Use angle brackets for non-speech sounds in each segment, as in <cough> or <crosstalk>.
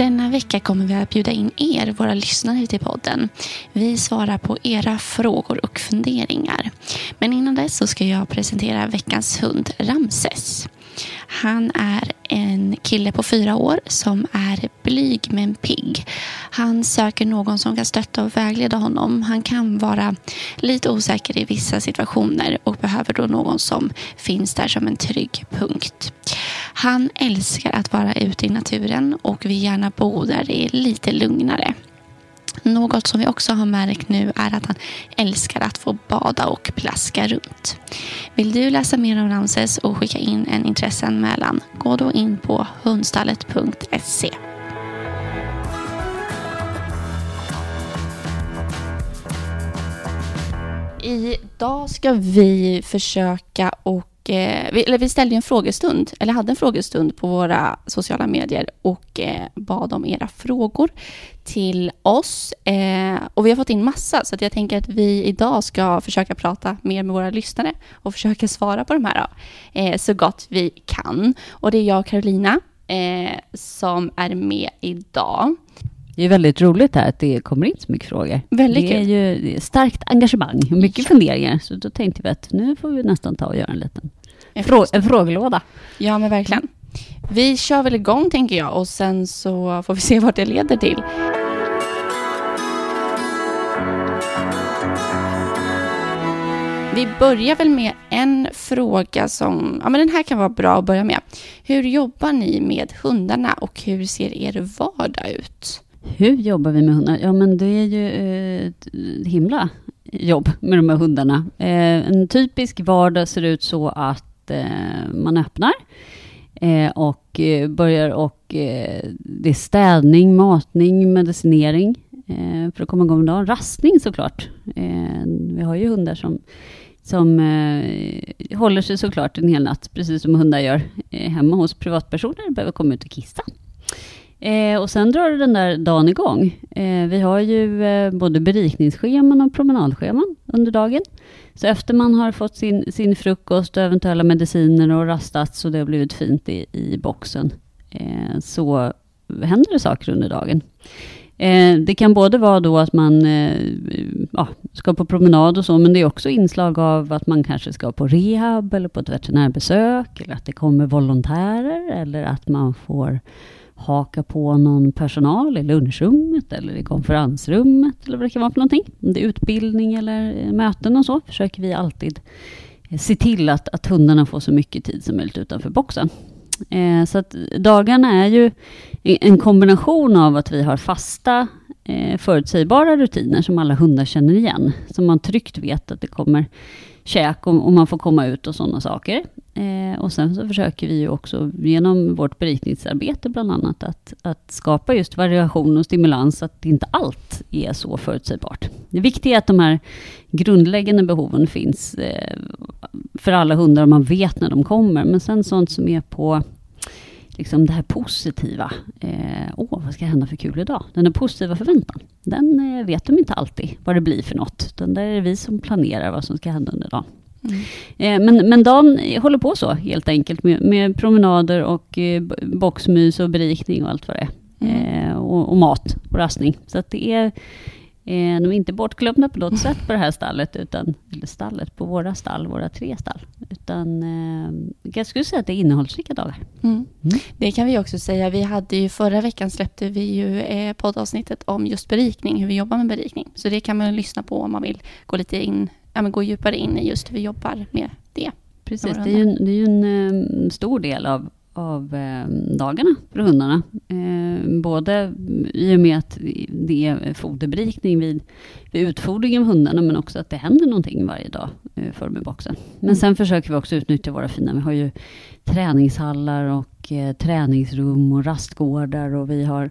Denna vecka kommer vi att bjuda in er, våra lyssnare till podden. Vi svarar på era frågor och funderingar. Men innan dess så ska jag presentera veckans hund Ramses. Han är en kille på fyra år som är blyg men pigg. Han söker någon som kan stötta och vägleda honom. Han kan vara lite osäker i vissa situationer och behöver då någon som finns där som en trygg punkt. Han älskar att vara ute i naturen och vill gärna bo där det är lite lugnare. Något som vi också har märkt nu är att han älskar att få bada och plaska runt. Vill du läsa mer om Ramses och skicka in en intresseanmälan? Gå då in på hundstallet.se. Idag ska vi försöka och eh, vi, eller vi ställde en frågestund, eller hade en frågestund på våra sociala medier och eh, bad om era frågor till oss. Eh, och vi har fått in massa, så att jag tänker att vi idag ska försöka prata mer med våra lyssnare och försöka svara på de här eh, så gott vi kan. Och det är jag och Carolina eh, som är med idag. Det är väldigt roligt här att det kommer in så mycket frågor. Väldigt det är kul. ju starkt engagemang och mycket Ja. funderingar. Så då tänkte vi att nu får vi nästan ta och göra en liten En frå en frågelåda. Ja, men verkligen. Vi kör väl igång, tänker jag, och sen så får vi se vart det leder till. Vi börjar väl med en fråga som, ja men den här kan vara bra att börja med. Hur jobbar ni med hundarna och hur ser er vardag ut? Hur jobbar vi med hundar? Ja, men det är ju eh, ett himla jobb med de här hundarna. Eh, en typisk vardag ser ut så att eh, man öppnar och börjar och det är städning, matning, medicinering för att komma igång med dagen. Rastning såklart. Vi har ju hundar som som eh, håller sig såklart en hel natt, precis som hundar gör eh, hemma hos privatpersoner, behöver komma ut och kissa. Eh, och sen drar den där dagen igång. Eh, vi har ju eh, både berikningsscheman och promenadscheman under dagen. Så efter man har fått sin, sin frukost och eventuella mediciner och rastat så det har blivit fint i, i boxen, eh, så händer det saker under dagen. Eh, det kan både vara då att man eh, ja, ska på promenad och så, men det är också inslag av att man kanske ska på rehab eller på ett veterinärbesök, eller att det kommer volontärer, eller att man får haka på någon personal i lunchrummet eller i konferensrummet eller vad det kan vara för någonting. Om det är utbildning eller eh, möten och så försöker vi alltid eh, se till att, att hundarna får så mycket tid som möjligt utanför boxen. Eh, så att dagarna är ju en kombination av att vi har fasta eh, förutsägbara rutiner som alla hundar känner igen. som man tryggt vet att det kommer käk och, om man får komma ut och sådana saker. Eh, och sen så försöker vi ju också genom vårt berikningsarbete bland annat att, att skapa just variation och stimulans så att inte allt är så förutsägbart. Det viktiga är att de här grundläggande behoven finns eh, för alla hundar och man vet när de kommer. Men sen sånt som är på liksom det här positiva. Eh, Åh, vad ska hända för kul idag? Den här positiva förväntan. Den eh, vet de inte alltid vad det blir för något. Utan där är det vi som planerar vad som ska hända under dagen. Mm. Eh, men, men dagen håller på så helt enkelt med, med promenader och eh, boxmys och berikning och allt vad det är. Mm. Eh, och, och mat och rastning. Så att det är, de är inte bortglömda på något sätt på det här stallet, utan, eller stallet, på våra stall, våra tre stall. Utan eh, jag skulle säga att det är innehållsrika dagar. Mm. Mm. Det kan vi också säga. Vi hade ju förra veckan släppte vi ju eh, poddavsnittet om just berikning, hur vi jobbar med berikning. Så det kan man lyssna på om man vill gå lite in, ja, men gå djupare in i just hur vi jobbar med det. Precis, det är ju, en- det är ju en eh, stor del av, av eh, dagarna för hundarna. Eh, både i och med att det är foderberikning vid, vid utfodring av hundarna, men också att det händer någonting varje dag eh, för dem i boxen. Men Mm. sen försöker vi också utnyttja våra fina, vi har ju träningshallar och eh, träningsrum och rastgårdar och vi har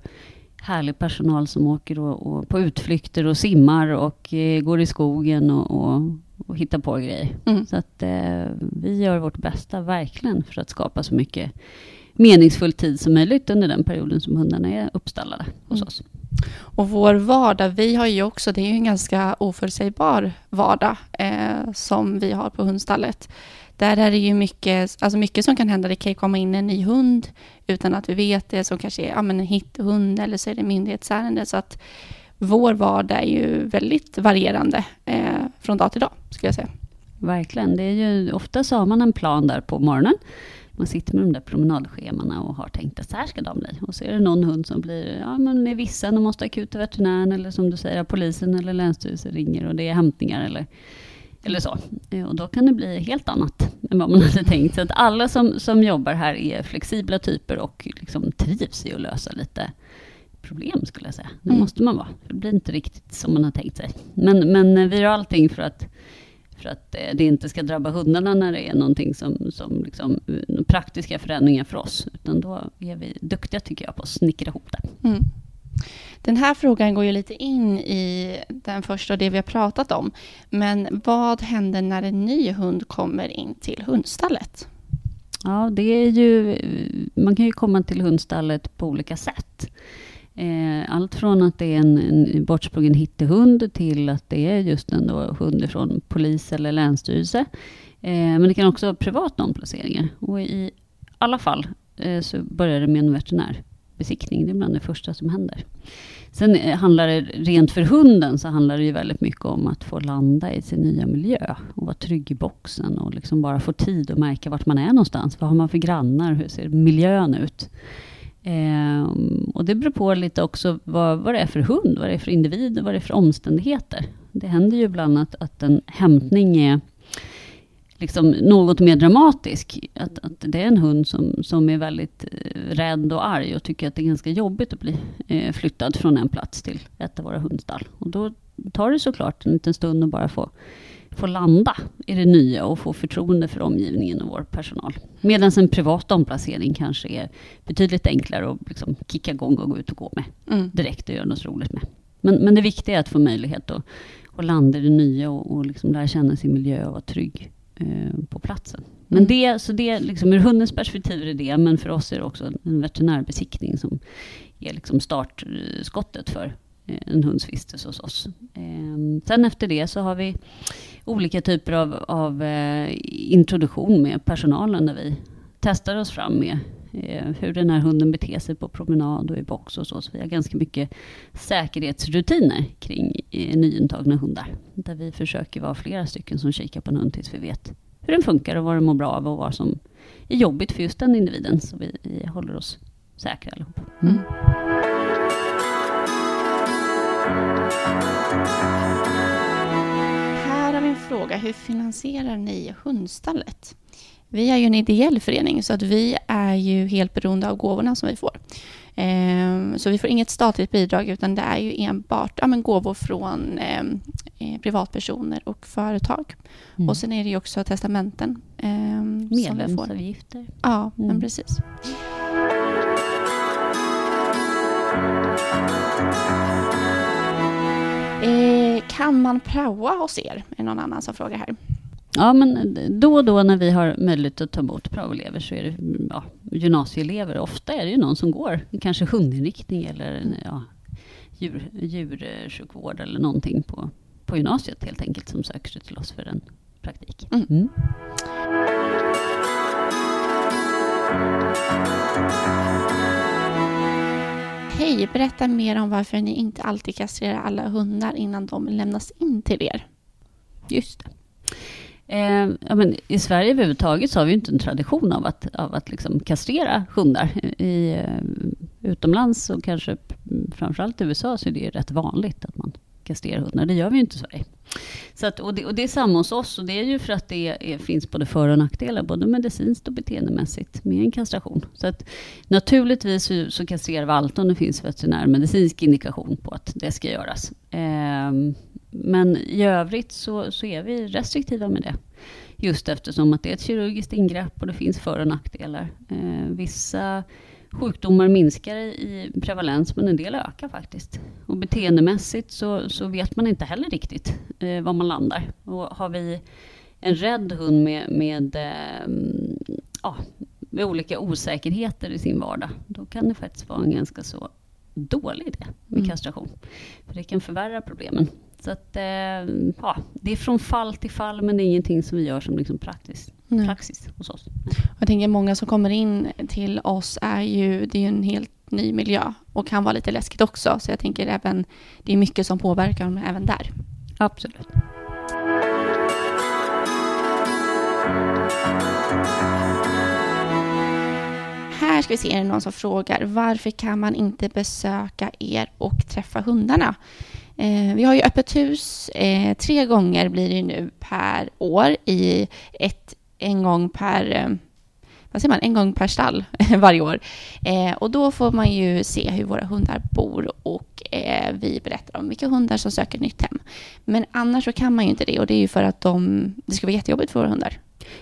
härlig personal som åker och, och på utflykter och simmar och eh, går i skogen och, och, och hittar på grejer. Mm. Så att eh, vi gör vårt bästa, verkligen, för att skapa så mycket meningsfull tid som möjligt under den perioden som hundarna är uppstallade hos Mm. oss. Och vår vardag, vi har ju också, det är ju en ganska oförutsägbar vardag eh, som vi har på hundstallet. Där är det ju mycket, alltså mycket som kan hända. Det kan ju komma in en ny hund utan att vi vet det, som kanske är ja, men en hitthund eller så är det myndighetsärende. Så att vår vardag är ju väldigt varierande eh, från dag till dag, skulle jag säga. Verkligen. Det är ju, ofta så har man en plan där på morgonen. Man sitter med de där promenadschemana och har tänkt att så här ska de bli. Och så är det någon hund som blir, ja men är vissen och måste akut till veterinären eller som du säger, polisen eller länsstyrelsen ringer och det är hämtningar eller, eller så. Eh, och då kan det bli helt annat än vad man <laughs> hade tänkt. Så att alla som, som jobbar här är flexibla typer och liksom trivs i att lösa lite problem skulle jag säga. Det Mm. måste man vara. Det blir inte riktigt som man har tänkt sig. Men, men eh, vi gör allting för att för att eh, det inte ska drabba hundarna när det är någonting som, som liksom, eh, praktiska förändringar för oss. Utan då är vi duktiga tycker jag på att snickra ihop det. Mm. Den här frågan går ju lite in i den första och det vi har pratat om. Men vad händer när en ny hund kommer in till hundstallet? Ja, det är ju, man kan ju komma till hundstallet på olika sätt. Eh, Allt från att det är en, en bortsprungen hittehund till att det är just en då hund från polis eller länsstyrelse. Eh, Men det kan också vara privata omplaceringar. Och i alla fall eh, så börjar det med en veterinärbesiktning. Det är bland det första som händer. Sen eh, handlar det rent för hunden så handlar det ju väldigt mycket om att få landa i sin nya miljö och vara trygg i boxen och liksom bara få tid att märka vart man är någonstans. Vad har man för grannar? Hur ser miljön ut? Ehm, och det beror på lite också vad, vad det är för hund, vad det är för individ och vad det är för omständigheter. Det händer ju ibland att, att en hämtning är liksom något mer dramatisk. Att, att det är en hund som, som är väldigt eh, rädd och arg och tycker att det är ganska jobbigt att bli eh, flyttad från en plats till ett av våra hundstall. Och då tar det såklart en liten stund att bara få, få landa i det nya och få förtroende för omgivningen och vår personal. Medan en privat omplacering kanske är betydligt enklare att liksom kicka igång och gå ut och gå med Mm. direkt och göra något roligt med. Men, men det viktiga är att få möjlighet att, att landa i det nya och, och liksom lära känna sin miljö och vara trygg eh, på platsen. Men Mm. det, så det, liksom, ur hundens perspektiv är det men för oss är det också en- veterinärbesiktning som är liksom startskottet för eh, en hunds vistelse hos oss. Eh, sen efter det så har vi olika typer av, av eh, introduktion med personalen där vi testar oss fram med eh, hur den här hunden beter sig på promenad och i box och så. Så vi har ganska mycket säkerhetsrutiner kring eh, nyintagna hundar. Där vi försöker vara flera stycken som kikar på en hund tills vi vet hur den funkar och vad den mår bra av och vad som är jobbigt för just den individen. Så vi, vi håller oss säkra allihop. Mm fråga. Hur finansierar ni hundstallet? Vi är ju en ideell förening så att vi är ju helt beroende av gåvorna som vi får. Ehm, Så vi får inget statligt bidrag utan det är ju enbart ja, men gåvor från ehm, eh, privatpersoner och företag. Mm. Och sen är det ju också testamenten. ehm, som vi får. Medlemsavgifter. Ja, men Mm. precis. Eh, kan man praoa hos er? Är någon annan som frågar här. Ja, men då och då när vi har möjlighet att ta emot praoelever så är det ja, gymnasieelever. Ofta är det ju någon som går kanske hundinriktning eller ja, djur, djursjukvård eller någonting på, på gymnasiet helt enkelt som söker sig till oss för en praktik. Mm. Mm. Hej, berätta mer om varför ni inte alltid kastrerar alla hundar innan de lämnas in till er. Just det. Eh, ja, men I Sverige överhuvudtaget så har vi ju inte en tradition av att, av att liksom kastrera hundar. I, eh, utomlands och kanske framförallt i USA så är det ju rätt vanligt att man kastrerar hundar. Det gör vi ju inte i Sverige. Så att, och, det, och det är samma hos oss och det är ju för att det är, finns både för och nackdelar, både medicinskt och beteendemässigt med en kastration. Så att naturligtvis så, så kastrerar vi alltid om det finns veterinärmedicinsk indikation på att det ska göras. Eh, men i övrigt så, så är vi restriktiva med det. Just eftersom att det är ett kirurgiskt ingrepp och det finns för och nackdelar. Eh, vissa sjukdomar minskar i prevalens, men en del ökar faktiskt. Och beteendemässigt så, så vet man inte heller riktigt eh, var man landar. Och har vi en rädd hund med, med, eh, ja, med olika osäkerheter i sin vardag, då kan det faktiskt vara en ganska så dålig idé med mm. kastration. För det kan förvärra problemen. Så att, eh, ja, det är från fall till fall, men det är ingenting som vi gör som liksom praktiskt, praxis hos oss. Jag tänker många som kommer in till oss är ju, det är en helt ny miljö och kan vara lite läskigt också. Så jag tänker även, det är mycket som påverkar dem även där. Absolut. Här ska vi se, är det någon som frågar varför kan man inte besöka er och träffa hundarna? Eh, vi har ju öppet hus eh, tre gånger blir det nu per år i ett, en gång per eh, vad säger man, en gång per stall <laughs> varje år. Eh, och då får man ju se hur våra hundar bor och eh, vi berättar om vilka hundar som söker nytt hem. Men annars så kan man ju inte det och det är ju för att de, det ska vara jättejobbigt för våra hundar.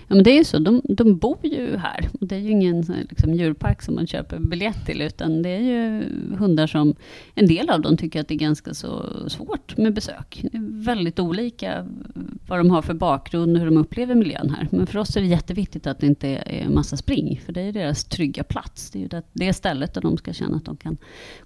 Ja, men det är ju så. De, de bor ju här. Det är ju ingen eh, liksom, djurpark som man köper biljett till, utan det är ju hundar som... En del av dem tycker att det är ganska så svårt med besök. Det är väldigt olika vad de har för bakgrund och hur de upplever miljön här. Men för oss är det jätteviktigt att det inte är massa spring, för det är deras trygga plats. Det är ju det, det stället där de ska känna att de kan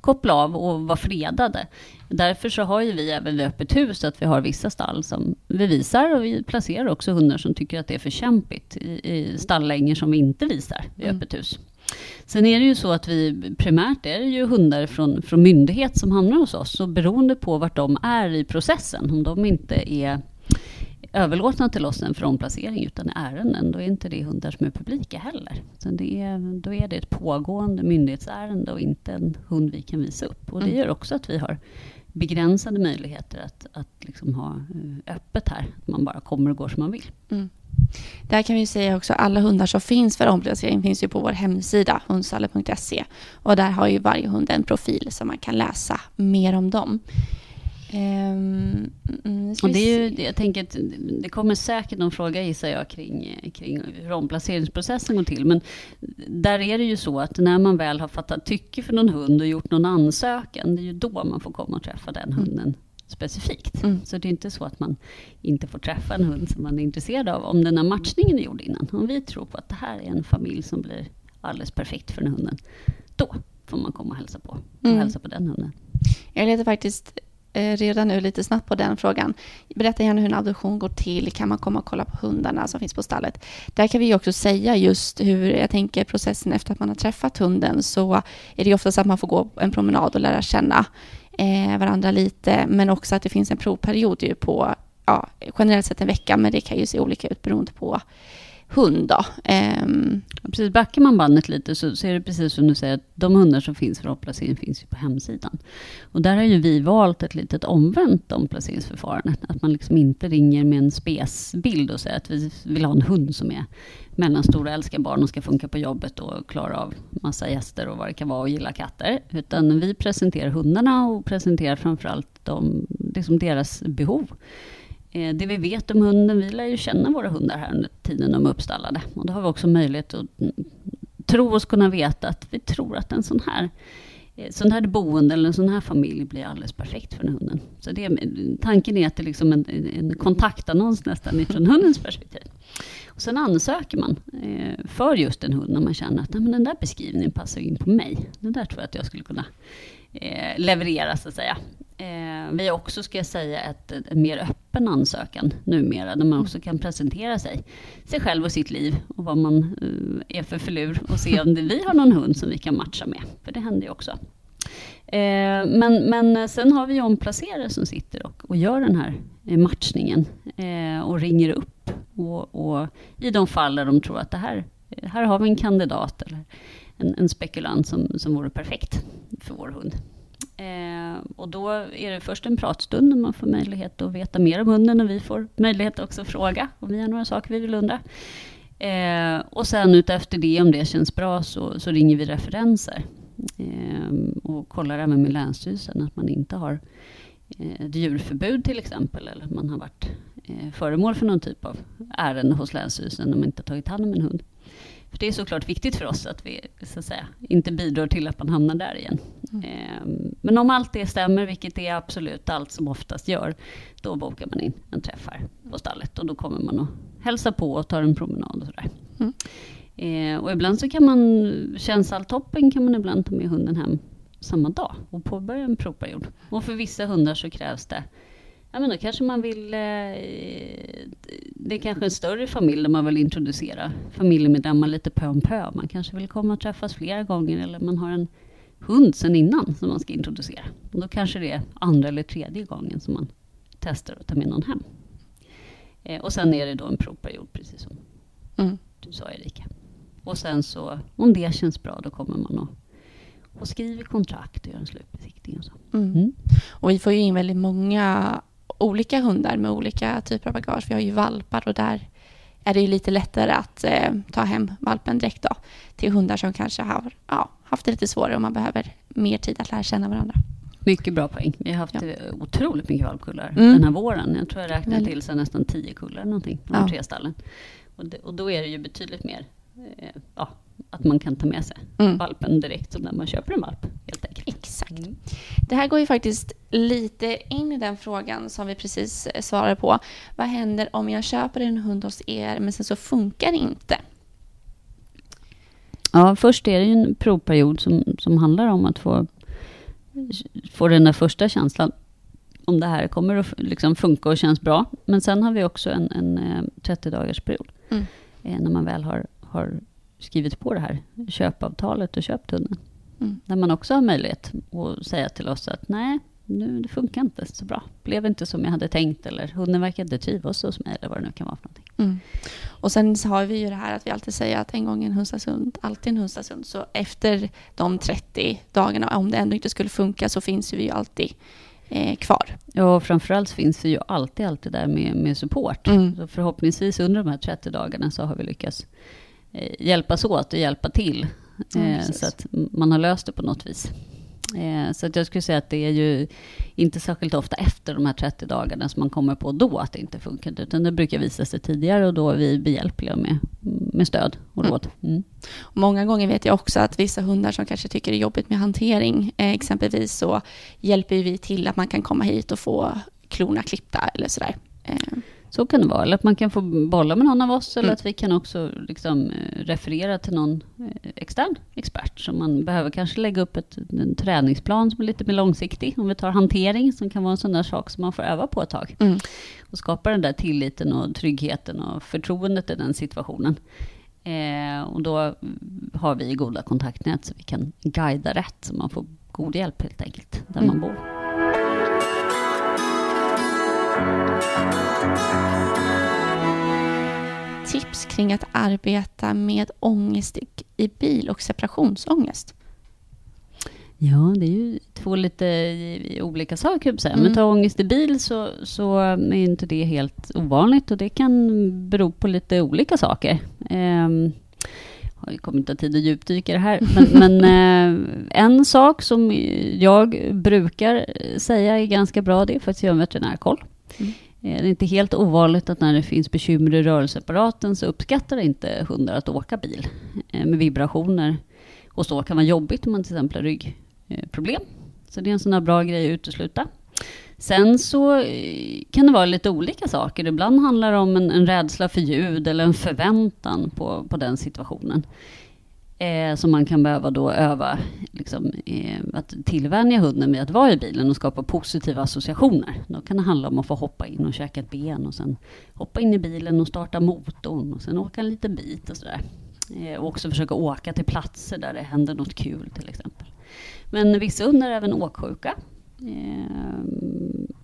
koppla av och vara fredade. Därför så har ju vi även vid öppet hus att vi har vissa stall som vi visar och vi placerar också hundar som tycker att det är för kämpigt i, i stallängor som vi inte visar vid mm. öppet hus. Sen är det ju så att vi primärt är det ju hundar från, från myndighet som hamnar hos oss. Så beroende på vart de är i processen, om de inte är överlåtna till oss för omplacering utan ärenden, då är inte det hundar som är publika heller. Så det är, då är det ett pågående myndighetsärende och inte en hund vi kan visa upp. Och det mm. gör också att vi har begränsade möjligheter att, att liksom ha eh, öppet här. Att man bara kommer och går som man vill. Mm. Där kan vi säga också alla hundar som finns för omplacering finns ju på vår hemsida hundstallet.se och där har ju varje hund en profil så man kan läsa mer om dem. Um, och det är ju, jag tänker att det kommer säkert någon fråga gissar jag kring, kring hur omplaceringsprocessen går till. Men där är det ju så att när man väl har fattat tycke för någon hund och gjort någon ansökan, det är ju då man får komma och träffa den mm. hunden mm. specifikt. Mm. Så det är inte så att man inte får träffa en hund som man är intresserad av om den här matchningen är gjord innan. Om vi tror på att det här är en familj som blir alldeles perfekt för den hunden, då får man komma och hälsa på. Och mm. hälsa på den hunden. Jag letar faktiskt Eh, redan nu lite snabbt på den frågan. Berätta gärna hur en adoption går till. Kan man komma och kolla på hundarna som finns på stallet? Där kan vi också säga just hur jag tänker processen efter att man har träffat hunden så är det oftast att man får gå en promenad och lära känna eh, varandra lite men också att det finns en provperiod ju på ja, generellt sett en vecka men det kan ju se olika ut beroende på hund. Då. Um, precis, backar man bandet lite så, så är det precis som du säger, att de hundar som finns för omplacering finns ju på hemsidan. Och där har ju vi valt ett litet omvänt omplaceringsförfarande. Att man liksom inte ringer med en spesbild och säger att vi vill ha en hund som är mellanstor och älskar barn och ska funka på jobbet och klara av massa gäster och vad det kan vara och gilla katter. Utan vi presenterar hundarna och presenterar framförallt de, liksom deras behov. Eh, det vi vet om hunden, vi lär ju känna våra hundar här under tiden de är uppstallade. Och då har vi också möjlighet att mm, tro oss kunna veta att vi tror att en sån här eh, sån här boende eller en sån här familj blir alldeles perfekt för den hunden. Så det, tanken är att det är liksom en, en kontaktannons nästan från <laughs> hundens perspektiv. Och sen ansöker man eh, för just en hund när man känner att men den där beskrivningen passar in på mig. Det där tror jag att jag skulle kunna eh, leverera så att säga. Eh, vi har också, ska jag säga, ett, en mer öppen ansökan numera, där man också kan presentera sig, sig själv och sitt liv och vad man eh, är för förlur och se om det, vi har någon hund som vi kan matcha med, för det händer ju också. Eh, men, men sen har vi omplacerare som sitter och, och gör den här eh, matchningen eh, och ringer upp och, och, i de fall där de tror att det här, här har vi en kandidat eller en, en spekulant som, som vore perfekt för vår hund. Eh, och då är det först en pratstund när man får möjlighet att veta mer om hunden och vi får möjlighet också att fråga om vi har några saker vi vill undra. Eh, och sen utefter det, om det känns bra, så, så ringer vi referenser. Eh, och kollar även med Länsstyrelsen att man inte har eh, ett djurförbud till exempel, eller att man har varit eh, föremål för någon typ av ärende hos Länsstyrelsen när man inte tagit hand om en hund. För det är såklart viktigt för oss att vi så att säga, inte bidrar till att man hamnar där igen. Mm. Eh, men om allt det stämmer, vilket är absolut allt som oftast gör, då bokar man in en träff här på stallet och då kommer man att hälsa på och ta en promenad och sådär. Mm. Eh, och ibland så kan man, känns allt toppen kan man ibland ta med hunden hem samma dag och påbörja en provperiod. Och för vissa hundar så krävs det Ja, men då kanske man vill... Eh, det är kanske en större familj där man vill introducera familjemedlemmar lite pö om pö. Man kanske vill komma och träffas flera gånger eller man har en hund sen innan som man ska introducera. Och då kanske det är andra eller tredje gången som man testar att ta med någon hem. Eh, och sen är det då en provperiod, precis som mm. du sa Erika. Och sen så, om det känns bra, då kommer man och, och skriver kontrakt och gör en slutbesiktning och så. Mm. Mm. Och vi får ju in väldigt många olika hundar med olika typer av bagage. Vi har ju valpar och där är det ju lite lättare att eh, ta hem valpen direkt då, till hundar som kanske har ja, haft det lite svårare och man behöver mer tid att lära känna varandra. Mycket bra poäng. Vi har haft ja. otroligt mycket valpkullar mm. den här våren. Jag tror jag räknade till så nästan tio kullar någonting på de tre stallen. Och, det, och då är det ju betydligt mer eh, ja, att man kan ta med sig mm. valpen direkt som när man köper en valp. Helt enkelt. Exakt. Mm. Det här går ju faktiskt lite in i den frågan som vi precis eh, svarade på. Vad händer om jag köper en hund hos er men sen så funkar det inte? Ja, först är det ju en provperiod som, som handlar om att få, få den där första känslan om det här kommer att liksom funka och känns bra. Men sen har vi också en, en 30 eh, dagars period. Mm. Eh, när man väl har, har skrivit på det här köpavtalet och köpt hunden. Mm. Där man också har möjlighet att säga till oss att nej, nu, det funkar inte så bra. Blev inte som jag hade tänkt eller hunden verkar inte trivas hos mig eller vad det nu kan vara för någonting. Mm. Och sen har vi ju det här att vi alltid säger att en gång en hundstashund, alltid en hundstashund. Så efter de 30 dagarna, om det ändå inte skulle funka, så finns vi ju alltid eh, kvar. Ja, och framförallt finns vi ju alltid, alltid där med, med support. Mm. Så förhoppningsvis under de här 30 dagarna så har vi lyckats hjälpas åt och hjälpa till. Eh, så att man har löst det på något vis. Eh, så att jag skulle säga att det är ju inte särskilt ofta efter de här 30 dagarna som man kommer på då att det inte funkar, utan det brukar visa sig tidigare och då är vi behjälpliga med, med stöd och råd. Mm. mm. Många gånger vet jag också att vissa hundar som kanske tycker det är jobbigt med hantering, eh, exempelvis så hjälper vi till att man kan komma hit och få klorna klippta eller sådär. Så kan det vara. Eller att man kan få bolla med någon av oss. Eller mm. att vi kan också liksom, eh, referera till någon eh, extern expert. Så man behöver kanske lägga upp ett, en träningsplan som är lite mer långsiktig. Om vi tar hantering som kan vara en sån där sak som man får öva på ett tag. Mm. Och skapa den där tilliten och tryggheten och förtroendet i den situationen. Eh, och då har vi goda kontaktnät så vi kan guida rätt. Så man får god hjälp helt enkelt där mm. man bor. Tips kring att arbeta med ångest i bil och separationsångest. Ja, det är ju två lite olika saker. Säga. Mm. Men ta ångest i bil så, så är inte det helt ovanligt och det kan bero på lite olika saker. Um, jag kommer inte ha tid att djupdyka i det här. Men, <laughs> men eh, en sak som jag brukar säga är ganska bra, det är faktiskt att göra en veterinärkoll. Mm. Eh, det är inte helt ovanligt att när det finns bekymmer i rörelseapparaten så uppskattar inte hundar att åka bil eh, med vibrationer. Och så kan vara jobbigt om man till exempel har ryggproblem. Så det är en sån här bra grej att utesluta. Sen så eh, kan det vara lite olika saker. Ibland handlar det om en, en rädsla för ljud eller en förväntan på, på den situationen eh, som man kan behöva då öva, liksom, eh, att tillvänja hunden med att vara i bilen och skapa positiva associationer. Då kan det handla om att få hoppa in och käka ett ben och sen hoppa in i bilen och starta motorn och sen åka en liten bit och sådär. Eh, och också försöka åka till platser där det händer något kul till exempel. Men vissa hundar är även åksjuka. Eh,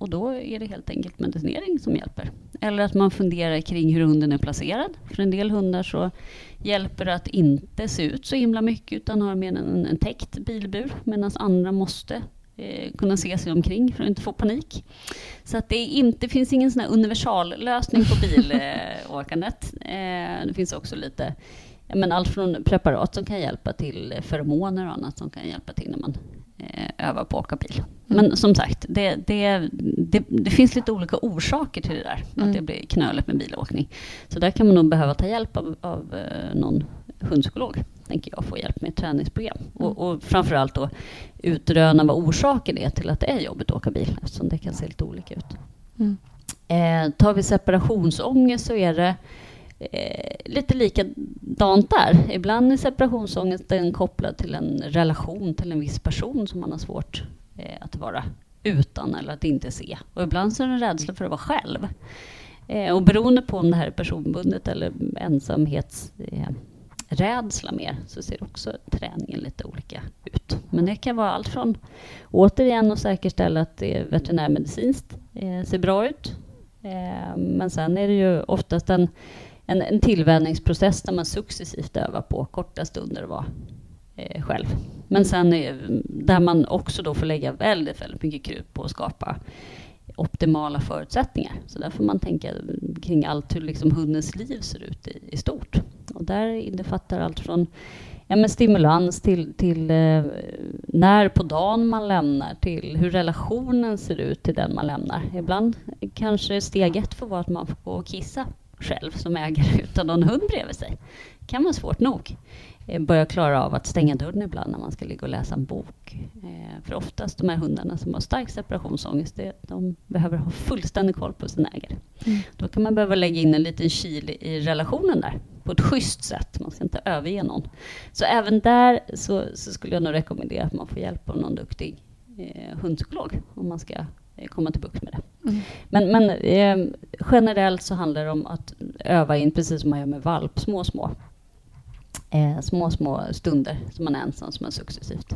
och då är det helt enkelt medicinering som hjälper. Eller att man funderar kring hur hunden är placerad. För en del hundar så hjälper det att inte se ut så himla mycket utan har mer en, en täckt bilbur medan andra måste eh, kunna se sig omkring för att inte få panik. Så att det inte, finns ingen sån universallösning på bilåkandet. <laughs> Eh, det finns också lite men allt från preparat som kan hjälpa till feromoner och annat som kan hjälpa till när man eh, övar på att åka bil. Mm. Men som sagt, det, det, det, det, finns lite olika orsaker till det där, mm. att det blir knöligt med bilåkning. Så där kan man nog behöva ta hjälp av, av eh, någon hundpsykolog, tänker jag, få hjälp med ett träningsprogram. Och, och framförallt då utröna vad orsaken är till att det är jobbigt att åka bil, eftersom det kan se lite olika ut. Mm. Eh, tar vi separationsångest så är det eh, lite likadant där. Ibland är separationsångesten kopplad till en relation till en viss person som man har svårt eh, att vara utan eller att inte se. Och ibland så är det en rädsla för att vara själv. Eh, och beroende på om det här är personbundet eller ensamhetsrädsla mer så ser också träningen lite olika ut. Men det kan vara allt från återigen att säkerställa att det veterinärmedicinskt eh, ser bra ut. Eh, men sen är det ju oftast en, en, en tillvänjningsprocess där man successivt övar på korta stunder och vara eh, själv. Men sen eh, där man också då får lägga väldigt, väldigt mycket krut på att skapa optimala förutsättningar. Så där får man tänka kring allt hur liksom hundens liv ser ut i, i stort. Och där innefattar allt från ja, men stimulans till, till eh, när på dagen man lämnar till hur relationen ser ut till den man lämnar. Ibland kanske steg ett får vara att man får gå och kissa själv som ägare <laughs> utan någon hund bredvid sig. Det kan vara svårt nog. Eh, börja klara av att stänga dörren ibland när man ska ligga och läsa en bok. Eh, för oftast de här hundarna som har stark separationsångest, det, de behöver ha fullständig koll på sin ägare. Mm. Då kan man behöva lägga in en liten kil i relationen där på ett schysst sätt. Man ska inte överge någon. Så även där så, så skulle jag nog rekommendera att man får hjälp av någon duktig eh, hundpsykolog om man ska komma till bukt med det. Mm. Men, men eh, generellt så handlar det om att öva in, precis som man gör med valp, små, små eh, små, små stunder som man är ensam, som man successivt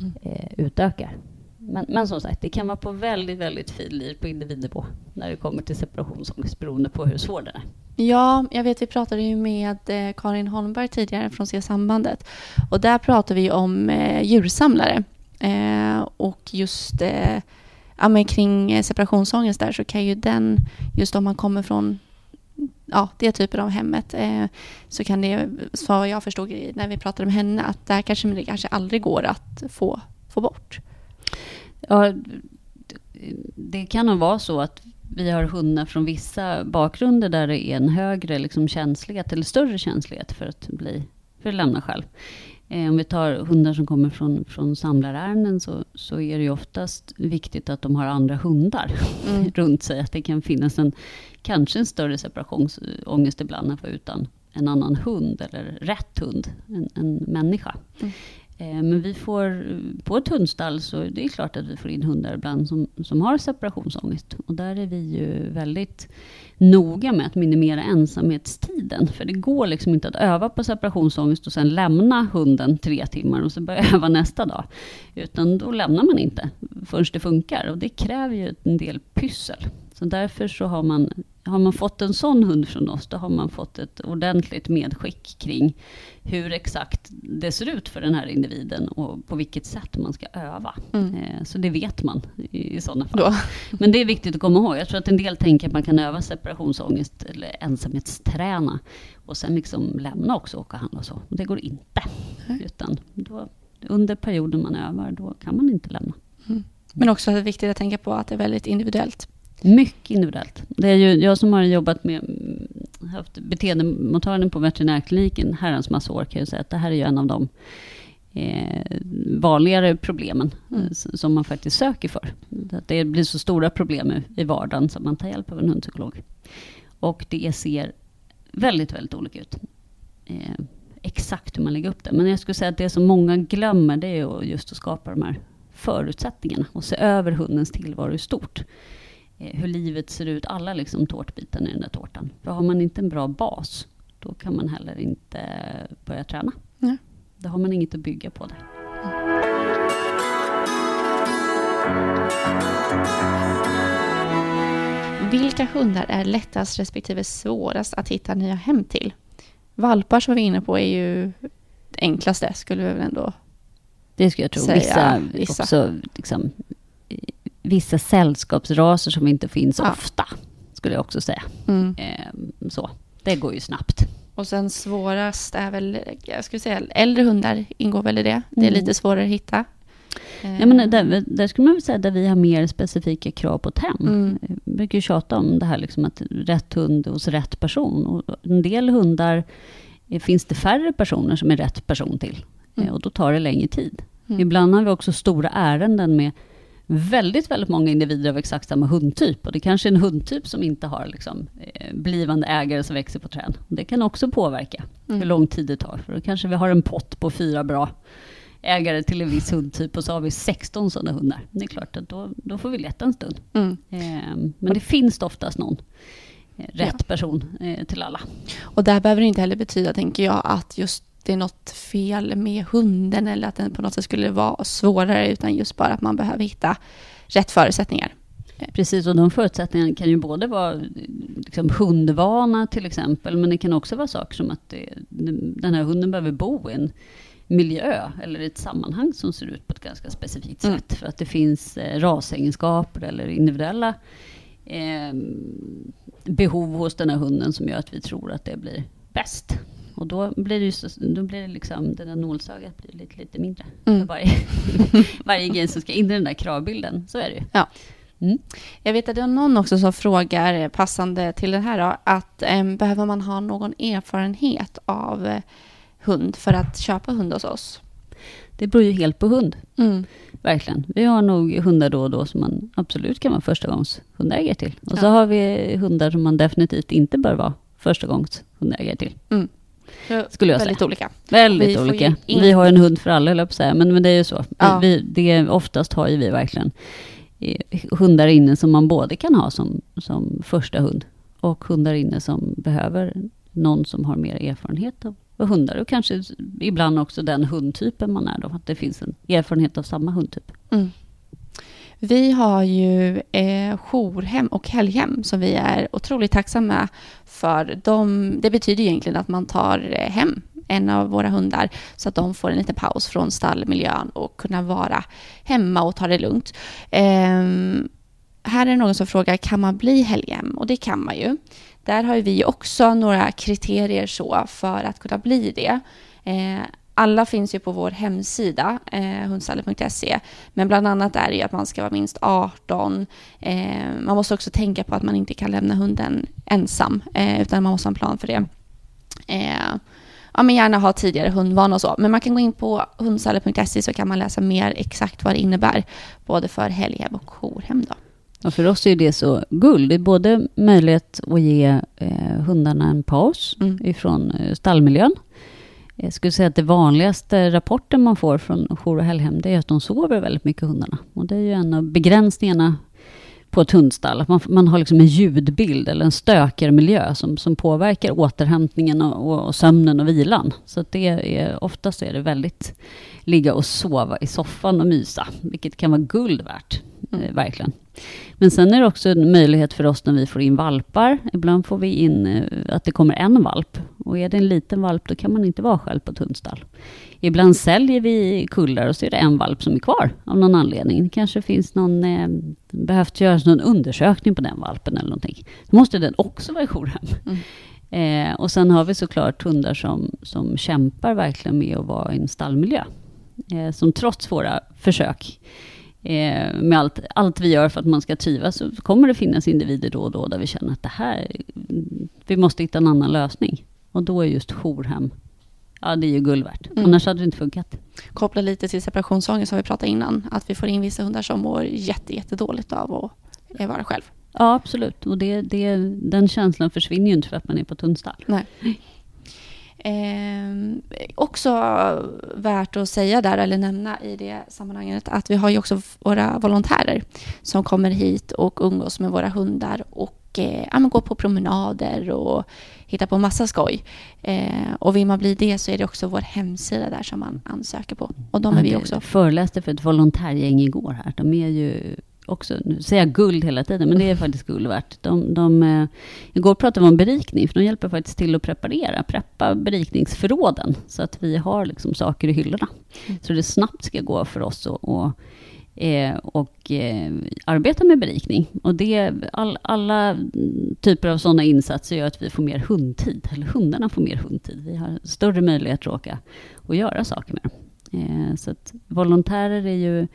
Mm. eh, utökar. Men, men som sagt, det kan vara på väldigt, väldigt finlir på individnivå när det kommer till separationsångest beroende på hur svår den är. Ja, jag vet vi pratade ju med eh, Karin Holmberg tidigare från Se sambandet. Och där pratade vi om eh, djursamlare. Eh, och just eh, ja, men kring eh, separationsångest där så kan ju den, just om man kommer från ja, det typen av hemmet, eh, så kan det, så jag förstod när vi pratade med henne, att där kanske det kanske aldrig går att få, få bort. Ja, det kan nog vara så att vi har hundar från vissa bakgrunder där det är en högre liksom, känslighet, eller större känslighet för att, bli, för att lämna själv. Eh, om vi tar hundar som kommer från, från samlarärenden så, så är det ju oftast viktigt att de har andra hundar Mm. <laughs> runt sig. Att det kan finnas en, kanske en större separationsångest ibland att vara utan en annan hund eller rätt hund, en, en människa. Mm. Eh, Men vi får, på ett hundstall så det är klart att vi får in hundar ibland som, som har separationsångest. Och där är vi ju väldigt noga med att minimera ensamhetstiden. För det går liksom inte att öva på separationsångest och sen lämna hunden tre timmar och så börja <laughs> öva nästa dag. Utan då lämnar man inte förrän det funkar. Och det kräver ju en del pyssel. Så därför så har man, har man fått en sån hund från oss, då har man fått ett ordentligt medskick kring hur exakt det ser ut för den här individen och på vilket sätt man ska öva. Mm. Eh, Så det vet man i, i sådana fall. Då. <laughs> Men det är viktigt att komma ihåg. Jag tror att en del tänker att man kan öva separationsångest eller ensamhetsträna och sen liksom lämna också och åka och handla och så. Och det går inte. Nej. Utan då, under perioden man övar, då kan man inte lämna. Men också viktigt att tänka på att det är väldigt individuellt. Mycket individuellt. Det är ju jag som har jobbat med haft beteendemottagning på veterinärkliniken herrans massa år kan jag säga att det här är ju en av de eh, vanligare problemen Mm. som man faktiskt söker för. Att det blir så stora problem i- vardagen så man tar hjälp av en hundpsykolog. Och det ser väldigt, väldigt olika ut. Eh, exakt hur man lägger upp det. Men jag skulle säga att det som många glömmer det är ju just att skapa de här förutsättningarna och se över hundens tillvaro i stort hur livet ser ut, alla liksom tårtbitarna i den där tårtan. För har man inte en bra bas, då kan man heller inte börja träna. Nej. Då har man inget att bygga på där. Vilka hundar är lättast respektive svårast att hitta nya hem till? Valpar som vi är inne på är ju det enklaste, skulle vi väl ändå... Det skulle jag tro. Säga Vissa, vissa. Också, liksom, eh, vissa sällskapsraser som inte finns Ja. ofta, skulle jag också säga. Mm. Eh, så. Det går ju snabbt. Och sen svårast är väl, jag skulle säga äldre hundar ingår väl i det. Det är Mm. lite svårare att hitta. Ja, men där, där skulle man väl säga där vi har mer specifika krav på ett hem. Mm. Jag brukar ju tjata om det här liksom att rätt hund hos rätt person. Och en del hundar Eh, Finns det färre personer som är rätt person till? Mm. Eh, Och då tar det längre tid. Mm. Ibland har vi också stora ärenden med väldigt, väldigt många individer av exakt samma hundtyp. Och det kanske är en hundtyp som inte har liksom, eh, blivande ägare som växer på träd. Det kan också påverka Mm. hur lång tid det tar. För då kanske vi har en pott på fyra bra ägare till en viss hundtyp och så har vi 16 sådana hundar. Det är klart att då, då får vi leta en stund. Mm. Eh, men det finns oftast någon eh, rätt person eh, till alla. Och där behöver det inte heller betyda, tänker jag, att just det är något fel med hunden eller att den på något sätt skulle vara svårare, utan just bara att man behöver hitta rätt förutsättningar. Precis, och de förutsättningarna kan ju både vara liksom, hundvana till exempel, men det kan också vara saker som att det, den här hunden behöver bo i en miljö eller ett sammanhang som ser ut på ett ganska specifikt Mm. sätt. För att det finns eh, rasegenskaper eller individuella eh, behov hos den här hunden som gör att vi tror att det blir bäst. Och då blir det, så, då blir det liksom, det där nålsögat blir lite, lite mindre. Mm. För varje, <laughs> varje grej som ska in i den där kravbilden. Så är det ju. Ja. Mm. Jag vet att det är någon också som frågar, eh, passande till det här då, att eh, behöver man ha någon erfarenhet av eh, hund för att köpa hund hos oss? Det beror ju helt på hund. Mm. Verkligen. Vi har nog hundar då och då som man absolut kan vara första gångs hundägare till. Och så Ja. har vi hundar som man definitivt inte bör vara första gångs hundägare till. Skulle jag Väldigt säga. olika. Väldigt Vi olika. in- Vi har en hund för alla, höll jag säga. Men, men det är ju så. Ja. Vi, det, oftast har ju vi verkligen eh, hundar inne som man både kan ha som, som första hund och hundar inne som behöver någon som har mer erfarenhet av av hundar. Och kanske ibland också den hundtypen man är då. Att det finns en erfarenhet av samma hundtyp. Mm. Vi har ju eh, jourhem och helghem som vi är otroligt tacksamma för. De, det betyder ju egentligen att man tar eh, hem en av våra hundar så att de får en liten paus från stallmiljön och kunna vara hemma och ta det lugnt. Eh, här är det någon som frågar, kan man bli helghem? Och det kan man ju. Där har ju vi också några kriterier så för att kunna bli det. Eh, alla finns ju på vår hemsida, eh, hundstallet.se. Men bland annat är det ju att man ska vara minst 18. Eh, man måste också tänka på att man inte kan lämna hunden ensam, eh, utan man måste ha en plan för det. Eh, ja, men gärna ha tidigare hundvana och så. Men man kan gå in på hundstallet.se så kan man läsa mer exakt vad det innebär, både för helghem och jourhem. Då. Ja, för oss är det så guld. Det är både möjlighet att ge eh, hundarna en paus Mm. ifrån eh, stallmiljön. Jag skulle säga att det vanligaste rapporten man får från jour och helghem det är att de sover väldigt mycket hundarna. Och det är ju en av begränsningarna på ett hundstall. Man, man har liksom en ljudbild eller en stökigare miljö som, som påverkar återhämtningen och, och, och sömnen och vilan. Så det är, oftast är det väldigt ligga och sova i soffan och mysa, vilket kan vara guld värt. Mm. Eh, verkligen. Men sen är det också en möjlighet för oss när vi får in valpar. Ibland får vi in eh, att det kommer en valp. Och är det en liten valp då kan man inte vara själv på ett hundstall. Ibland säljer vi kullar och så är det en valp som är kvar av någon anledning. Det kanske finns någon, eh, behövt göras någon undersökning på den valpen eller någonting. Då måste den också vara i jourhem. Mm. Eh, och sen har vi såklart hundar som, som kämpar verkligen med att vara i en stallmiljö. Eh, som trots våra försök eh, med allt, allt vi gör för att man ska trivas så kommer det finnas individer då och då där vi känner att det här, vi måste hitta en annan lösning. Och då är just jourhem, ja det är ju guld värt. Mm. Annars hade det inte funkat. Koppla lite till separationsångest som vi pratade innan. Att vi får in vissa hundar som mår jätte, jättedåligt av att vara själv. Ja, absolut. Och det, det, den känslan försvinner ju inte för att man är på hundstall. Nej. Eh, också värt att säga där, eller nämna i det sammanhanget, att vi har ju också våra volontärer som kommer hit och umgås med våra hundar och eh, ja, går på promenader och hittar på massa skoj. Eh, och vill man bli det så är det också vår hemsida där som man ansöker på. Och de är vi Ja, också. Jag föreläste för ett volontärgäng igår här. De är ju också, nu säger jag guld hela tiden, men det är faktiskt guld värt. De, de, eh, igår pratade vi om berikning, för de hjälper faktiskt till att preparera, preppa berikningsförråden, så att vi har liksom saker i hyllorna. Mm. Så det snabbt ska gå för oss att och, eh, och eh, arbeta med berikning. Och det, all, alla typer av sådana insatser gör att vi får mer hundtid, eller hundarna får mer hundtid. Vi har större möjlighet att åka och göra saker med dem. Så att volontärer är ju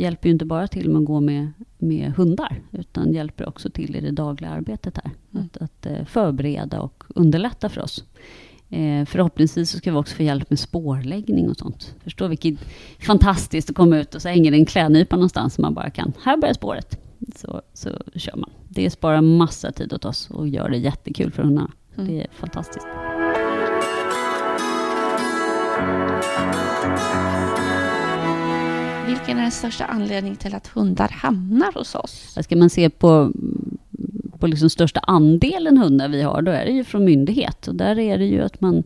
hjälper ju inte bara till med att gå med, med hundar, utan hjälper också till i det dagliga arbetet här. Mm. Att, att eh, förbereda och underlätta för oss. Eh, förhoppningsvis så ska vi också få hjälp med spårläggning och sånt. Förstå vilket fantastiskt att komma ut och så hänger det en klädnypa någonstans som man bara kan, här börjar spåret. Så, så kör man. Det sparar massa tid åt oss och gör det jättekul för hundarna. Mm. Det är fantastiskt. Vilken är den största anledningen till att hundar hamnar hos oss? Alltså, ska man se på, på liksom största andelen hundar vi har, då är det ju från myndighet. Och där är det ju att man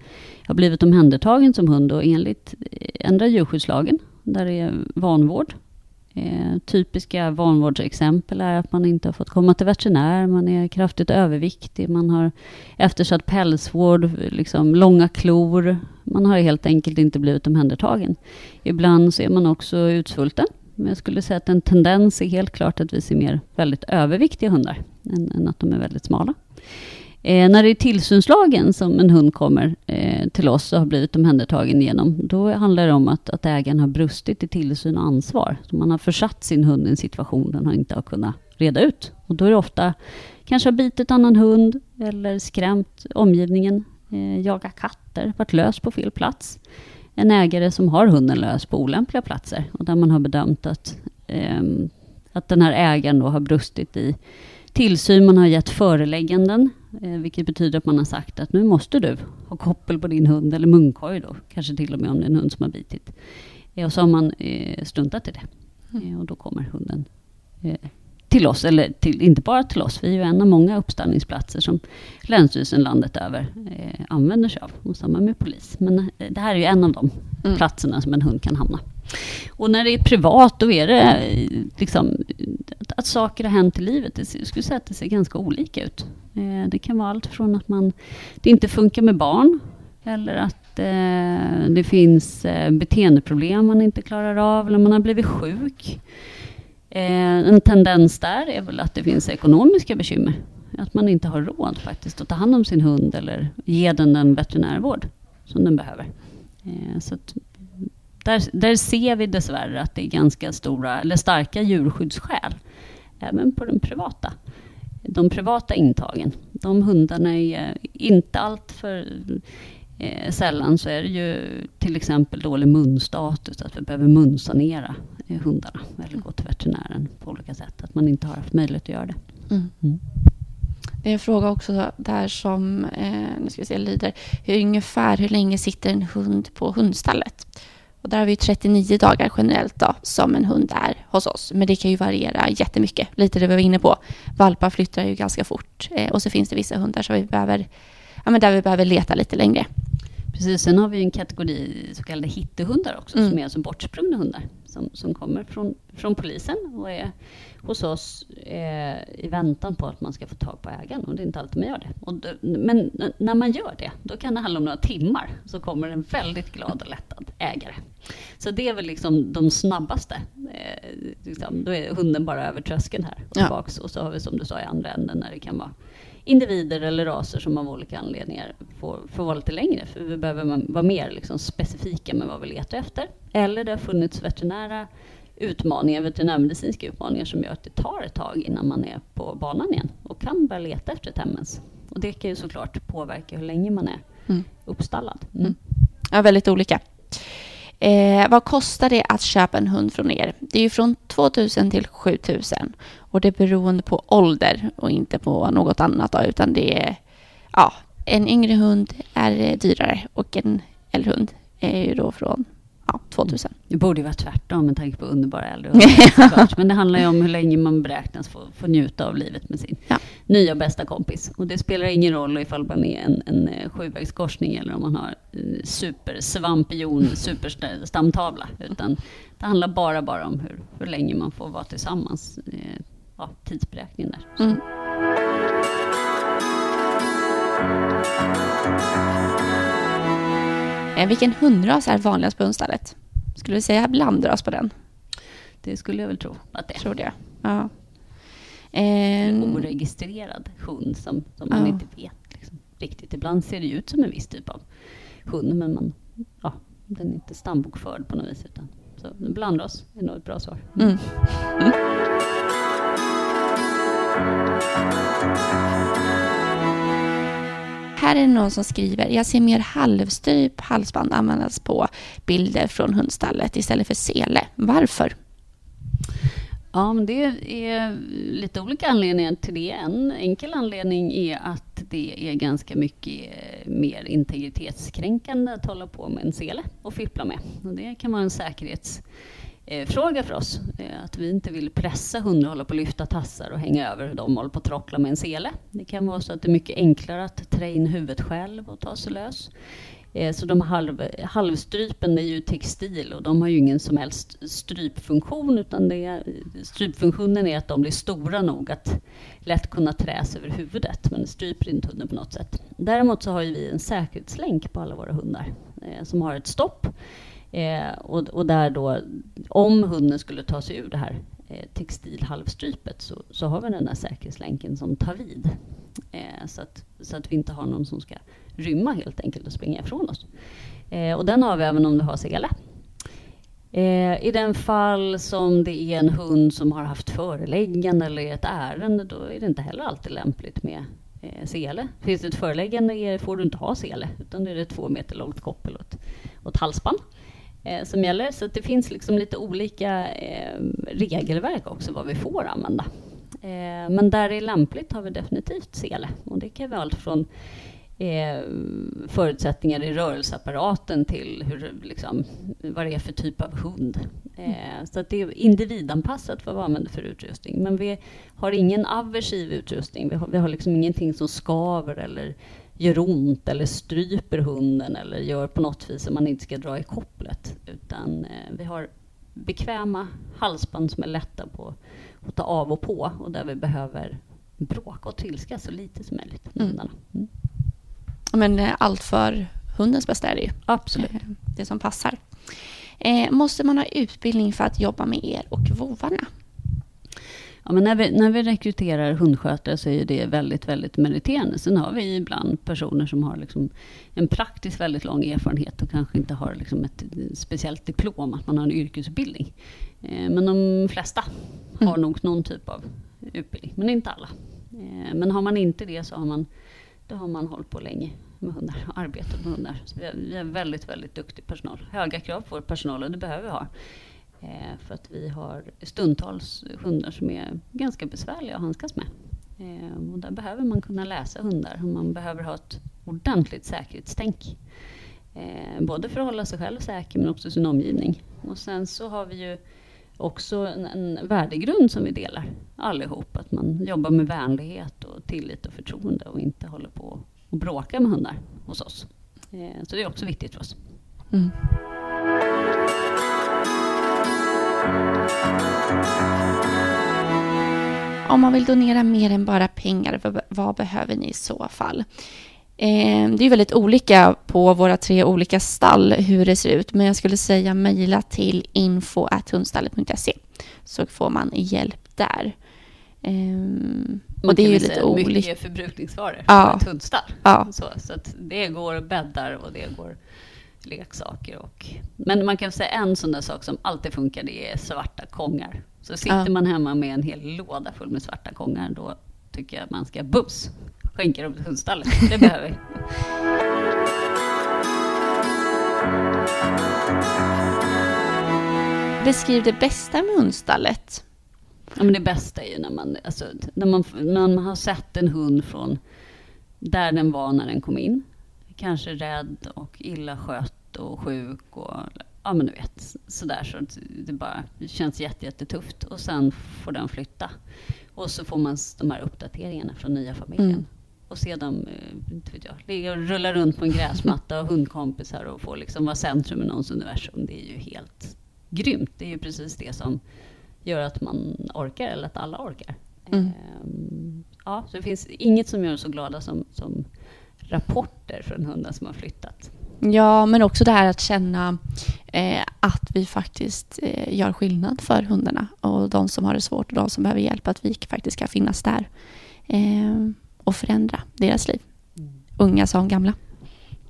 har blivit omhändertagen som hund och enligt eh, ändra djurskyddslagen, där det är vanvård. Eh, typiska vanvårdsexempel är att man inte har fått komma till veterinär, man är kraftigt överviktig, man har eftersatt pälsvård, liksom långa klor. Man har helt enkelt inte blivit omhändertagen. Ibland så är man också utsvulten. Men jag skulle säga att en tendens är helt klart att vi ser mer väldigt överviktiga hundar än, än att de är väldigt smala. Eh, när det är tillsynslagen som en hund kommer eh, till oss och har blivit omhändertagen genom, då handlar det om att, att ägaren har brustit i tillsyn och ansvar. Så man har försatt sin hund i en situation den inte har kunnat reda ut. Och då är det ofta kanske har bitit annan hund eller skrämt omgivningen, eh, jagat katter, varit lös på fel plats. En ägare som har hunden lös på olämpliga platser och där man har bedömt att, eh, att den här ägaren då har brustit i tillsyn, man har gett förelägganden, eh, vilket betyder att man har sagt att nu måste du ha koppel på din hund, eller munkorg då, kanske till och med om det är en hund som har bitit. Eh, och så har man eh, struntat i det. Mm. Och då kommer hunden till oss, eller till, inte bara till oss, vi är ju en av många uppställningsplatser som Länsstyrelsen landet över eh, använder sig av, och samma med polis. Men eh, det här är ju en av de mm. platserna som en hund kan hamna. Och när det är privat, då är det liksom att saker har hänt i livet. Jag skulle säga att det ser ganska olika ut. Eh, det kan vara allt från att man, det inte funkar med barn, eller att eh, det finns eh, beteendeproblem man inte klarar av, eller man har blivit sjuk. Eh, en tendens där är väl att det finns ekonomiska bekymmer. Att man inte har råd faktiskt att ta hand om sin hund eller ge den den veterinärvård som den behöver. Eh, så där, där ser vi dessvärre att det är ganska stora, eller starka djurskyddsskäl, även på den privata. De privata intagen. De hundarna är inte allt för eh, sällan så är det ju till exempel dålig munstatus, att vi behöver munsanera eh, hundarna eller gå till veterinären på olika sätt. Att man inte har haft möjlighet att göra det. Mm. Mm. Det är en fråga också där som eh, nu ska vi se, lyder. Hur, ungefär hur länge sitter en hund på hundstallet? Och där har vi 39 dagar generellt då, som en hund är hos oss. Men det kan ju variera jättemycket. Lite det vi var inne på. Valpar flyttar ju ganska fort. Eh, och så finns det vissa hundar som vi behöver, ja, men där vi behöver leta lite längre. Precis, sen har vi en kategori så kallade hittehundar också, mm. som är alltså bortsprungna hundar. Som, som kommer från, från polisen och är hos oss eh, i väntan på att man ska få tag på ägaren. Och det är inte alltid man gör det. Det, Men när man gör det, då kan det handla om några timmar. Så kommer en väldigt glad och lättad ägare. Så det är väl liksom de snabbaste. Eh, liksom, då är hunden bara över tröskeln här och tillbaks. Ja. Och så har vi som du sa i andra änden när det kan vara individer eller raser som av olika anledningar får, får vara lite längre. För vi behöver vara mer liksom specifika med vad vi letar efter. Eller det har funnits veterinära utmaningar, veterinärmedicinska utmaningar som gör att det tar ett tag innan man är på banan igen och kan börja leta efter temmens. Och det kan ju såklart påverka hur länge man är mm. uppstallad. Mm. Ja, väldigt olika. Eh, vad kostar det att köpa en hund från er? Det är ju från 2000 till 7000 och det är beroende på ålder och inte på något annat då, utan det är ja, en yngre hund är dyrare och en äldre hund är ju då från ja, 2000. Det borde ju vara tvärtom med tanke på underbara äldre. <laughs> Men det handlar ju om hur länge man beräknas få, få njuta av livet med sin ja. nya bästa kompis. Och det spelar ingen roll ifall man är en, en eh, sjuvägskorsning eller om man har eh, supersvampion, <laughs> superstamtavla. Utan det handlar bara, bara om hur, hur länge man får vara tillsammans. Eh, ja, tidsberäkningen där. Mm. Eh, vilken hundras är vanligast på hundstallet? Skulle du säga blandras på den? Det skulle jag väl tro att det är. Tror det, ja. En oregistrerad hund som, som man inte vet liksom, riktigt. Ibland ser det ut som en viss typ av hund, men man, ja, den är inte stambokförd på något vis. Utan, så blandras är nog ett bra svar. Mm. Mm. <laughs> här är det någon som skriver, jag ser mer halvstyp halsband användas på bilder från hundstallet istället för sele. Varför? Ja, men det är lite olika anledningar till det. En enkel anledning är att det är ganska mycket eh, mer integritetskränkande att hålla på med en sele och fippla med. Och det kan vara en säkerhets... Eh, fråga för oss. Eh, att vi inte vill pressa hundar att hålla på att lyfta tassar och hänga över hur de håller på att trockla med en sele. Det kan vara så att det är mycket enklare att trä in huvudet själv och ta sig lös. Eh, så de halv, halvstrypen är ju textil och de har ju ingen som helst strypfunktion utan det strypfunktionen är att de blir stora nog att lätt kunna träs över huvudet men det stryper inte hunden på något sätt. Däremot så har ju vi en säkerhetslänk på alla våra hundar eh, som har ett stopp eh, och, och, där då om hunden skulle ta sig ur det här eh, textilhalvstrypet så, så har vi den där säkerhetslänken som tar vid. Eh, så, att, så att vi inte har någon som ska rymma helt enkelt och springa ifrån oss. Eh, och den har vi även om du har sele. Eh, I den fall som det är en hund som har haft föreläggande eller ett ärende, då är det inte heller alltid lämpligt med eh, sele. Finns det ett föreläggande får du inte ha sele, utan då är det två meter långt koppel och ett, och ett halsband eh, som gäller. Så det finns liksom lite olika eh, regelverk också vad vi får använda. Eh, men där det är lämpligt har vi definitivt sele och det kan vara allt från eh, förutsättningar i rörelseapparaten till hur, liksom, vad det är för typ av hund. Eh, så att det är individanpassat vad vi använder för utrustning. Men vi har ingen aversiv utrustning. Vi har, vi har liksom ingenting som skaver eller gör ont eller stryper hunden eller gör på något vis som man inte ska dra i kopplet. Utan eh, vi har bekväma halsband som är lätta på att ta av och på och där vi behöver bråka och trilska så lite som möjligt mm. Mm. Men eh, allt för hundens bästa är det ju. Absolut. Eh, det som passar. Eh, måste man ha utbildning för att jobba med er och vovarna? Ja, men när, vi, när vi rekryterar hundskötare så är det väldigt, väldigt meriterande. Sen har vi ibland personer som har liksom en praktiskt väldigt lång erfarenhet och kanske inte har liksom ett speciellt diplom, att man har en yrkesutbildning. men de flesta har mm. nog någon typ av utbildning, men inte alla. men har man inte det så har man det har man hållit på länge med hundar och arbetat med hundar. Så vi, är väldigt, väldigt duktig personal. Höga krav på vår personal och det behöver vi ha. Eh, för att vi har stundtals hundar som är ganska besvärliga att handskas med. Eh, och där behöver man kunna läsa hundar och man behöver ha ett ordentligt säkerhetstänk. Eh, både för att hålla sig själv säker men också sin omgivning. Och sen så har vi ju också en, en värdegrund som vi delar allihop. Att man jobbar med vänlighet och tillit och förtroende och inte håller på och bråkar med hundar hos oss. Eh, så det är också viktigt för oss. Mm. Om man vill donera mer än bara pengar, vad behöver ni i så fall? Eh, det är väldigt olika på våra tre olika stall hur det ser ut, men jag skulle säga mejla till info.hundstallet.se så får man hjälp där. Um, och det är ju lite olika. Mycket förbrukningsvaror ja. för ett hundstall. Ja. Så, så att det går bäddar och det går leksaker. Och, men man kan säga en sån där sak som alltid funkar, det är svarta kongar. Så sitter ja. man hemma med en hel låda full med svarta kongar, då tycker jag man ska bums skänka dem till hundstallet. Det behöver vi. Beskriv det bästa med hundstallet. Ja, men det bästa är ju när man, alltså, när, man, när man har sett en hund från där den var när den kom in. Kanske rädd och illa skött och sjuk och ja men du vet sådär så det bara känns jättetufft och sen får den flytta. Och så får man de här uppdateringarna från nya familjen. Mm och se dem eh, inte vet jag, ligga och rulla runt på en gräsmatta och hundkompisar och få liksom vara centrum i någons universum. Det är ju helt grymt. Det är ju precis det som gör att man orkar, eller att alla orkar. Mm. Ehm, ja, så det finns inget som gör så glada som, som rapporter från hundar som har flyttat. Ja, men också det här att känna eh, att vi faktiskt eh, gör skillnad för hundarna och de som har det svårt och de som behöver hjälp, att vi faktiskt ska finnas där. Eh, och förändra deras liv. Mm. Unga som gamla.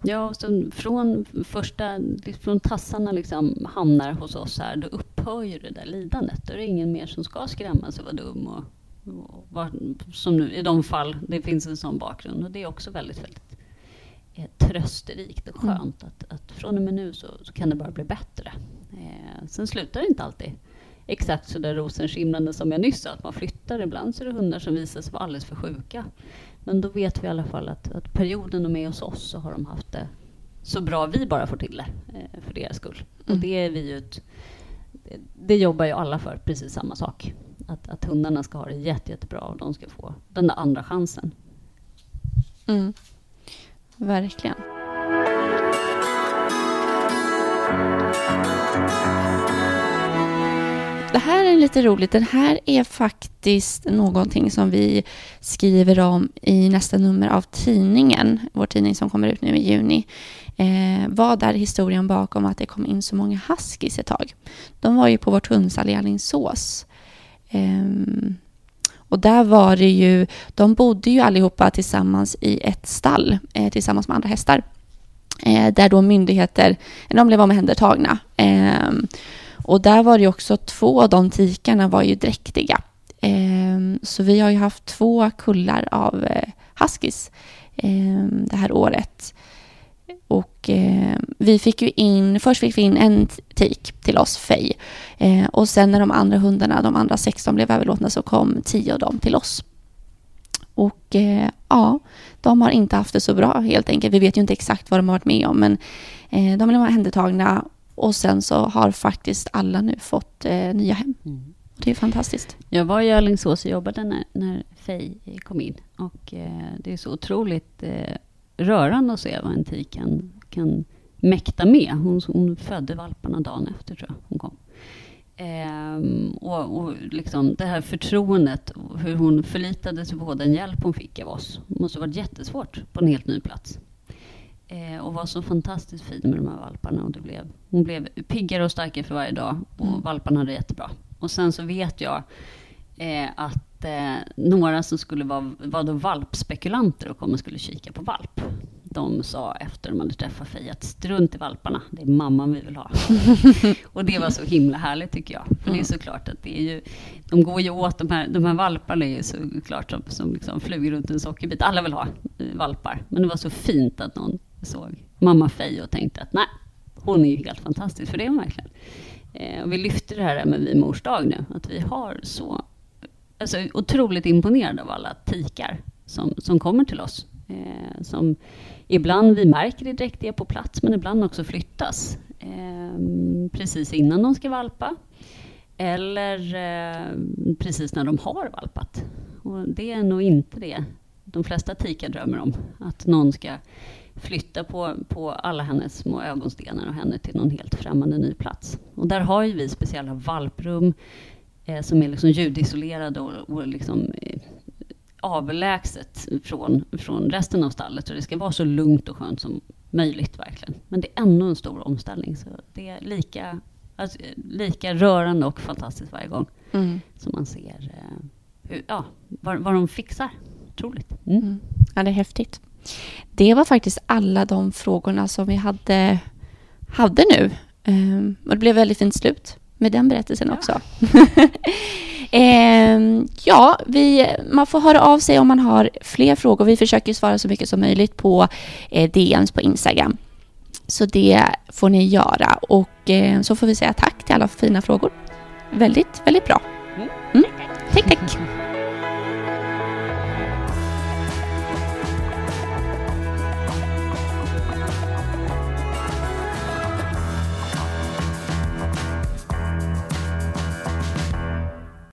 Ja, så från första, från tassarna liksom hamnar hos oss här, då upphör ju det där lidandet. Då är det ingen mer som ska skrämmas och vara dum och, som nu i de fall det finns en sån bakgrund. Och det är också väldigt, väldigt är trösterikt och skönt mm. att, att från och med nu så, så kan det bara bli bättre. Eh, sen slutar det inte alltid exakt så där rosenskimrande som jag nyss sa, att man flyttar. Ibland så är det hundar som visar sig vara alldeles för sjuka. Men då vet vi i alla fall att, att perioden de är hos oss så har de haft det så bra vi bara får till det eh, för deras skull. Mm. Och det är vi ju ett, det, det jobbar ju alla för, precis samma sak. Att, att hundarna ska ha det jätte, jättebra och de ska få den där andra chansen. Mm. Verkligen. Det här är lite roligt. Den här är faktiskt någonting som vi skriver om i nästa nummer av tidningen, vår tidning som kommer ut nu i juni. Eh, vad är historien bakom att det kom in så många huskies ett tag? De var ju på vårt hundsall i Alingsås. Ehm, och där var det ju, de bodde ju allihopa tillsammans i ett stall eh, tillsammans med andra hästar. Eh, där då myndigheter, eh, de blev omhändertagna. Eh, och där var det också två av de tikarna var ju dräktiga. Ehm, så vi har ju haft två kullar av eh, huskies ehm, det här året. Och eh, vi fick ju in, först fick vi in en tik till oss, Fej. Eh, och sen när de andra hundarna, de andra 16 blev överlåtna så kom tio av dem till oss. Och eh, ja, de har inte haft det så bra helt enkelt. Vi vet ju inte exakt vad de har varit med om, men eh, de blev omhändertagna och sen så har faktiskt alla nu fått eh, nya hem. Mm. Det är fantastiskt. Jag var i Alingsås och jobbade när, när Fej kom in. Och eh, det är så otroligt eh, rörande att se vad en tik kan, kan mäkta med. Hon, hon födde valparna dagen efter, tror jag hon kom. Ehm, och, och liksom det här förtroendet, hur hon förlitade sig på den hjälp hon fick av oss. Det måste ha varit jättesvårt på en helt ny plats. Eh, och var så fantastiskt fin med de här valparna. Och det blev, hon blev piggare och starkare för varje dag och mm. valparna hade jättebra. Och sen så vet jag eh, att eh, några som skulle vara, var då valpspekulanter och kom och skulle kika på valp. De sa efter de hade träffat Fej att strunt i valparna, det är mamman vi vill ha. <laughs> och det var så himla härligt tycker jag. För det är såklart att det är ju, de går ju åt, de här, de här valparna är ju såklart som, som liksom flugor runt en sockerbit. Alla vill ha eh, valpar. Men det var så fint att någon såg mamma Fej och tänkte att nej, hon är ju helt fantastisk, för det är hon verkligen. Eh, och vi lyfter det här med Vi mors dag nu, att vi har så alltså, otroligt imponerad av alla tikar som, som kommer till oss. Eh, som ibland vi märker är dräktiga på plats, men ibland också flyttas eh, precis innan de ska valpa. Eller eh, precis när de har valpat. Och det är nog inte det de flesta tikar drömmer om. Att någon ska flytta på, på alla hennes små ögonstenar och henne till någon helt främmande ny plats. Och där har ju vi speciella valprum eh, som är liksom ljudisolerade och, och liksom, eh, avlägset från, från resten av stallet. Så det ska vara så lugnt och skönt som möjligt verkligen. Men det är ändå en stor omställning. Så det är lika, alltså, lika rörande och fantastiskt varje gång mm. som man ser eh, hur, ja, vad, vad de fixar. Otroligt. Mm. Mm. Ja, det är häftigt. Det var faktiskt alla de frågorna som vi hade, hade nu. Um, och det blev väldigt fint slut med den berättelsen ja. också. um, <laughs> ja, vi, man får höra av sig om man har fler frågor. Vi försöker svara så mycket som möjligt på eh, DMs på Instagram. Så det får ni göra. Och eh, så får vi säga tack till alla fina frågor. Väldigt, väldigt bra. Mm. mm. Tack, tack. <laughs>